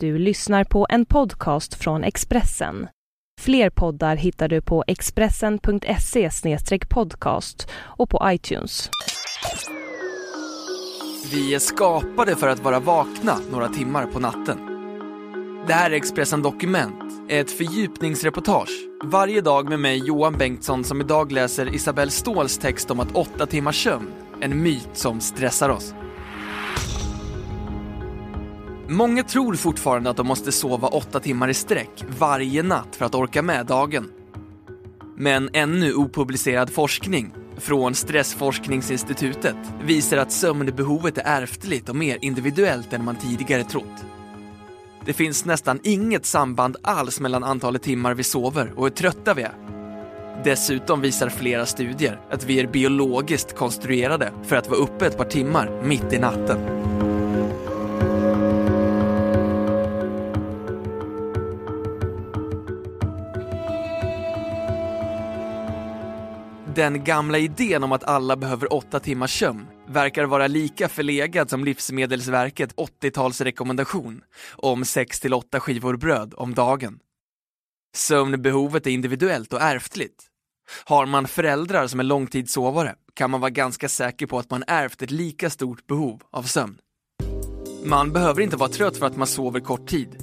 Du lyssnar på en podcast från Expressen. Fler poddar hittar du på expressen.se podcast och på iTunes. Vi är skapade för att vara vakna några timmar på natten. Det här är Expressen Dokument, ett fördjupningsreportage. Varje dag med mig Johan Bengtsson som idag läser Isabelle Ståhls text om att åtta timmars sömn, en myt som stressar oss. Många tror fortfarande att de måste sova åtta timmar i sträck varje natt för att orka med dagen. Men ännu opublicerad forskning från Stressforskningsinstitutet visar att sömnbehovet är ärftligt och mer individuellt än man tidigare trott. Det finns nästan inget samband alls mellan antalet timmar vi sover och hur trötta vi är. Dessutom visar flera studier att vi är biologiskt konstruerade för att vara uppe ett par timmar mitt i natten. Den gamla idén om att alla behöver åtta timmars sömn verkar vara lika förlegad som Livsmedelsverket 80-talsrekommendation om 6-8 skivor bröd om dagen. Sömnbehovet är individuellt och ärftligt. Har man föräldrar som är långtidssovare kan man vara ganska säker på att man ärvt ett lika stort behov av sömn. Man behöver inte vara trött för att man sover kort tid.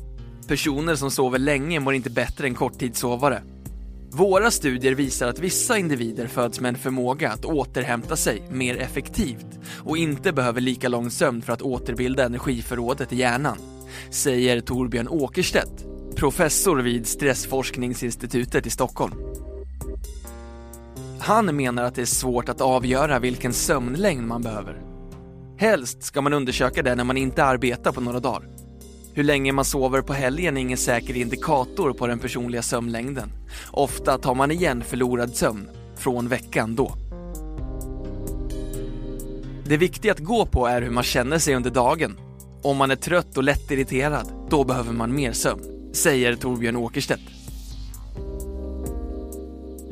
Personer som sover länge mår inte bättre än korttidssovare våra studier visar att vissa individer föds med en förmåga att återhämta sig mer effektivt och inte behöver lika lång sömn för att återbilda energiförrådet i hjärnan, säger Torbjörn Åkerstedt, professor vid Stressforskningsinstitutet i Stockholm. Han menar att det är svårt att avgöra vilken sömnlängd man behöver. Helst ska man undersöka det när man inte arbetar på några dagar. Hur länge man sover på helgen är ingen säker indikator på den personliga sömnlängden. Ofta tar man igen förlorad sömn från veckan då. Det viktiga att gå på är hur man känner sig under dagen. Om man är trött och lättirriterad, då behöver man mer sömn, säger Torbjörn Åkerstedt.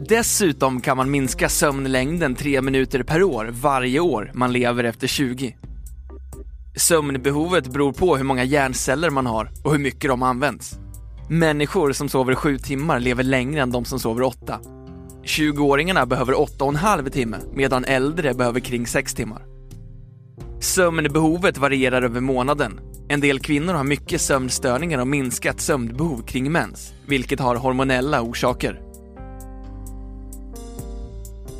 Dessutom kan man minska sömnlängden tre minuter per år varje år man lever efter 20. Sömnbehovet beror på hur många hjärnceller man har och hur mycket de används. Människor som sover sju timmar lever längre än de som sover åtta. 20-åringarna behöver åtta och en halv timme medan äldre behöver kring sex timmar. Sömnbehovet varierar över månaden. En del kvinnor har mycket sömnstörningar och minskat sömnbehov kring mens, vilket har hormonella orsaker.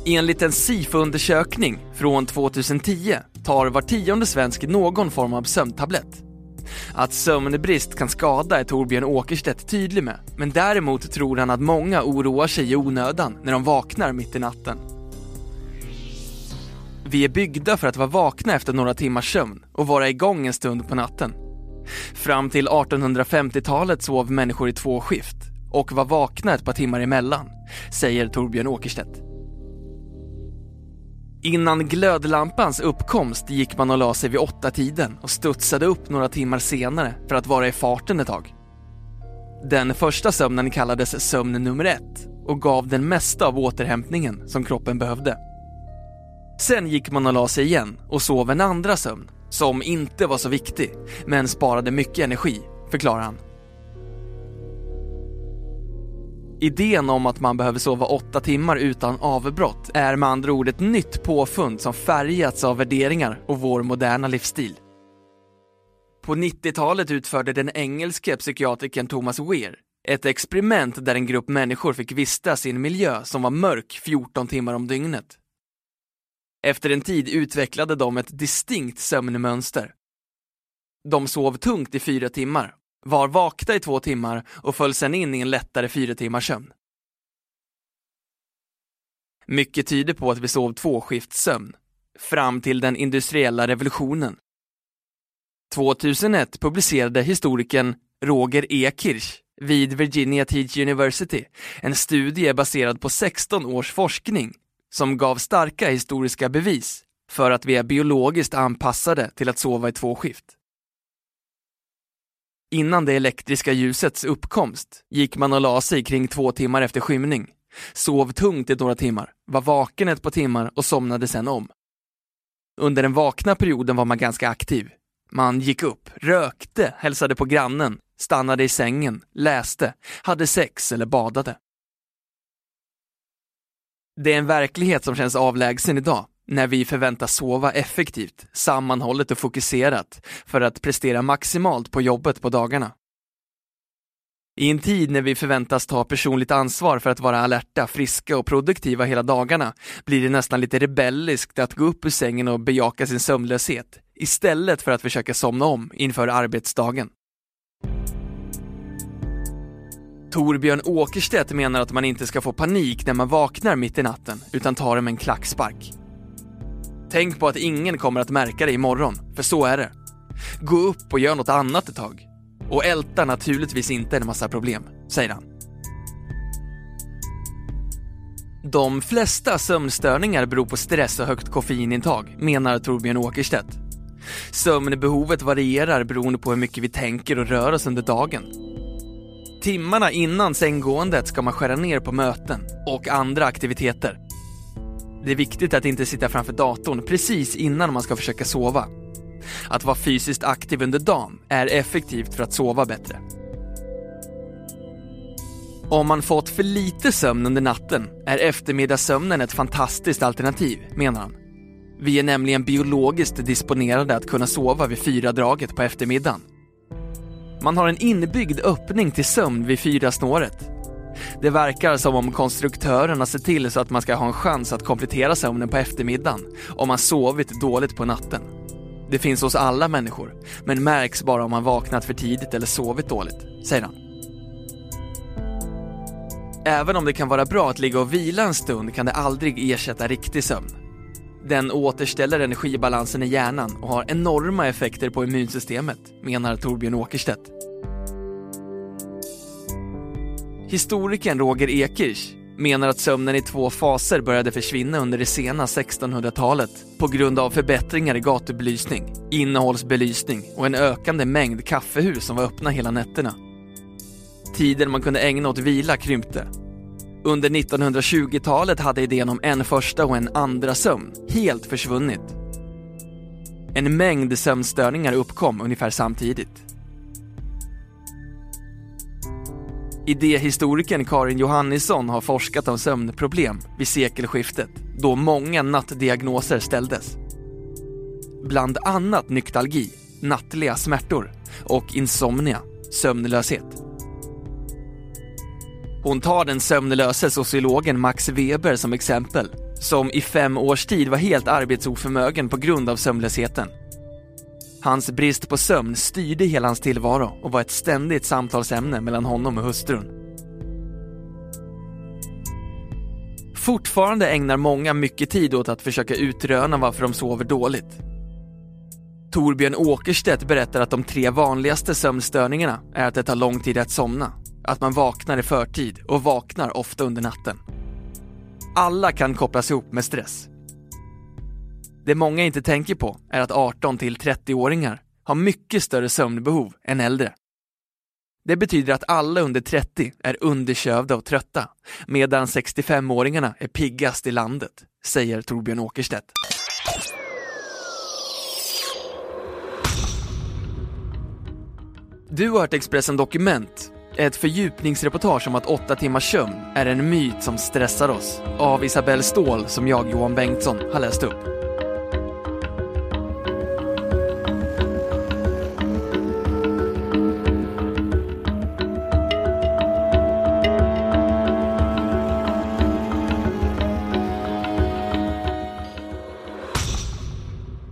Enligt en SIFO-undersökning från 2010 tar var tionde svensk någon form av sömntablett. Att sömnbrist kan skada är Torbjörn Åkerstedt tydlig med, men däremot tror han att många oroar sig i onödan när de vaknar mitt i natten. Vi är byggda för att vara vakna efter några timmars sömn och vara igång en stund på natten. Fram till 1850-talet sov människor i två skift och var vakna ett par timmar emellan, säger Torbjörn Åkerstedt. Innan glödlampans uppkomst gick man och la sig vid åtta tiden och studsade upp några timmar senare för att vara i farten ett tag. Den första sömnen kallades sömn nummer ett och gav den mesta av återhämtningen som kroppen behövde. Sen gick man och la sig igen och sov en andra sömn som inte var så viktig men sparade mycket energi, förklarar han. Idén om att man behöver sova åtta timmar utan avbrott är med andra ord ett nytt påfund som färgats av värderingar och vår moderna livsstil. På 90-talet utförde den engelske psykiatrikern Thomas Weir ett experiment där en grupp människor fick vistas i en miljö som var mörk 14 timmar om dygnet. Efter en tid utvecklade de ett distinkt sömnmönster. De sov tungt i fyra timmar var vakna i två timmar och föll sen in i en lättare fyra timmars sömn. Mycket tyder på att vi sov tvåskiftssömn, fram till den industriella revolutionen. 2001 publicerade historikern Roger E. Kirsch vid Virginia Teach University en studie baserad på 16 års forskning som gav starka historiska bevis för att vi är biologiskt anpassade till att sova i två skift. Innan det elektriska ljusets uppkomst gick man och la sig kring två timmar efter skymning, sov tungt i några timmar, var vaken ett par timmar och somnade sen om. Under den vakna perioden var man ganska aktiv. Man gick upp, rökte, hälsade på grannen, stannade i sängen, läste, hade sex eller badade. Det är en verklighet som känns avlägsen idag, när vi förväntas sova effektivt, sammanhållet och fokuserat för att prestera maximalt på jobbet på dagarna. I en tid när vi förväntas ta personligt ansvar för att vara alerta, friska och produktiva hela dagarna blir det nästan lite rebelliskt att gå upp ur sängen och bejaka sin sömnlöshet istället för att försöka somna om inför arbetsdagen. Torbjörn Åkerstedt menar att man inte ska få panik när man vaknar mitt i natten utan tar det med en klackspark. Tänk på att ingen kommer att märka det imorgon, för så är det. Gå upp och gör något annat ett tag. Och älta naturligtvis inte en massa problem, säger han. De flesta sömnstörningar beror på stress och högt koffeinintag, menar Torbjörn Åkerstedt. Sömnbehovet varierar beroende på hur mycket vi tänker och rör oss under dagen. Timmarna innan sänggåendet ska man skära ner på möten och andra aktiviteter. Det är viktigt att inte sitta framför datorn precis innan man ska försöka sova. Att vara fysiskt aktiv under dagen är effektivt för att sova bättre. Om man fått för lite sömn under natten är eftermiddagssömnen ett fantastiskt alternativ, menar han. Vi är nämligen biologiskt disponerade att kunna sova vid fyra draget på eftermiddagen. Man har en inbyggd öppning till sömn vid fyra snåret. Det verkar som om konstruktörerna ser till så att man ska ha en chans att komplettera sömnen på eftermiddagen om man sovit dåligt på natten. Det finns hos alla människor, men märks bara om man vaknat för tidigt eller sovit dåligt, säger han. Även om det kan vara bra att ligga och vila en stund kan det aldrig ersätta riktig sömn. Den återställer energibalansen i hjärnan och har enorma effekter på immunsystemet, menar Torbjörn Åkerstedt. Historikern Roger Ekirch menar att sömnen i två faser började försvinna under det sena 1600-talet på grund av förbättringar i gatubelysning, innehållsbelysning och en ökande mängd kaffehus som var öppna hela nätterna. Tiden man kunde ägna åt vila krympte. Under 1920-talet hade idén om en första och en andra sömn helt försvunnit. En mängd sömnstörningar uppkom ungefär samtidigt. Idéhistorikern Karin Johannisson har forskat om sömnproblem vid sekelskiftet då många nattdiagnoser ställdes. Bland annat nyktalgi, nattliga smärtor och insomnia, sömnlöshet. Hon tar den sömnlöse sociologen Max Weber som exempel, som i fem års tid var helt arbetsoförmögen på grund av sömnlösheten. Hans brist på sömn styrde hela hans tillvaro och var ett ständigt samtalsämne mellan honom och hustrun. Fortfarande ägnar många mycket tid åt att försöka utröna varför de sover dåligt. Torbjörn Åkerstedt berättar att de tre vanligaste sömnstörningarna är att det tar lång tid att somna, att man vaknar i förtid och vaknar ofta under natten. Alla kan kopplas ihop med stress. Det många inte tänker på är att 18 till 30-åringar har mycket större sömnbehov än äldre. Det betyder att alla under 30 är underkövda och trötta, medan 65-åringarna är piggast i landet, säger Torbjörn Åkerstedt. Du har hört Expressen Dokument, ett fördjupningsreportage om att 8 timmars sömn är en myt som stressar oss, av Isabelle Ståhl som jag, Johan Bengtsson, har läst upp.